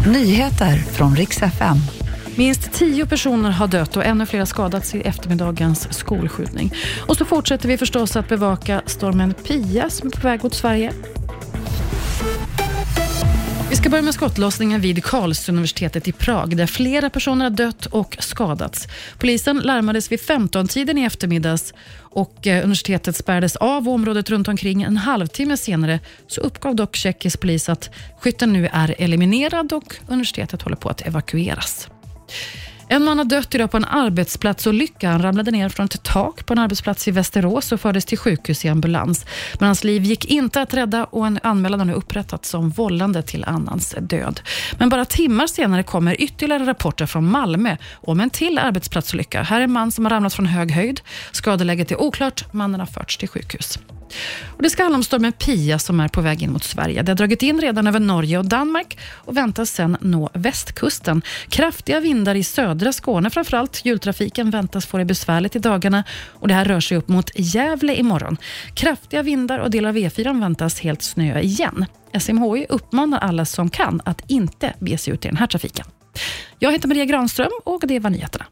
Nyheter från riks FM. Minst tio personer har dött och ännu fler skadats i eftermiddagens skolskjutning. Och så fortsätter vi förstås att bevaka stormen Pia som är på väg mot Sverige. Vi ska börja med skottlossningen vid Karlsuniversitetet i Prag där flera personer har dött och skadats. Polisen larmades vid 15-tiden i eftermiddags och eh, universitetet spärrades av och området runt omkring. En halvtimme senare så uppgav dock tjeckisk polis att skytten nu är eliminerad och universitetet håller på att evakueras. En man har dött idag på en arbetsplatsolycka. Han ramlade ner från ett tak på en arbetsplats i Västerås och fördes till sjukhus i ambulans. Men hans liv gick inte att rädda och en anmälan har nu upprättats som vållande till annans död. Men bara timmar senare kommer ytterligare rapporter från Malmö om en till arbetsplatsolycka. Här är en man som har ramlat från hög höjd. Skadeläget är oklart. Mannen har förts till sjukhus. Och det ska handla om stormen Pia som är på väg in mot Sverige. Det har dragit in redan över Norge och Danmark och väntas sen nå västkusten. Kraftiga vindar i södra Skåne framförallt. Jultrafiken väntas få det besvärligt i dagarna och det här rör sig upp mot Gävle imorgon. Kraftiga vindar och delar av E4 väntas helt snöa igen. SMHI uppmanar alla som kan att inte bege sig ut i den här trafiken. Jag heter Maria Granström och det var nyheterna.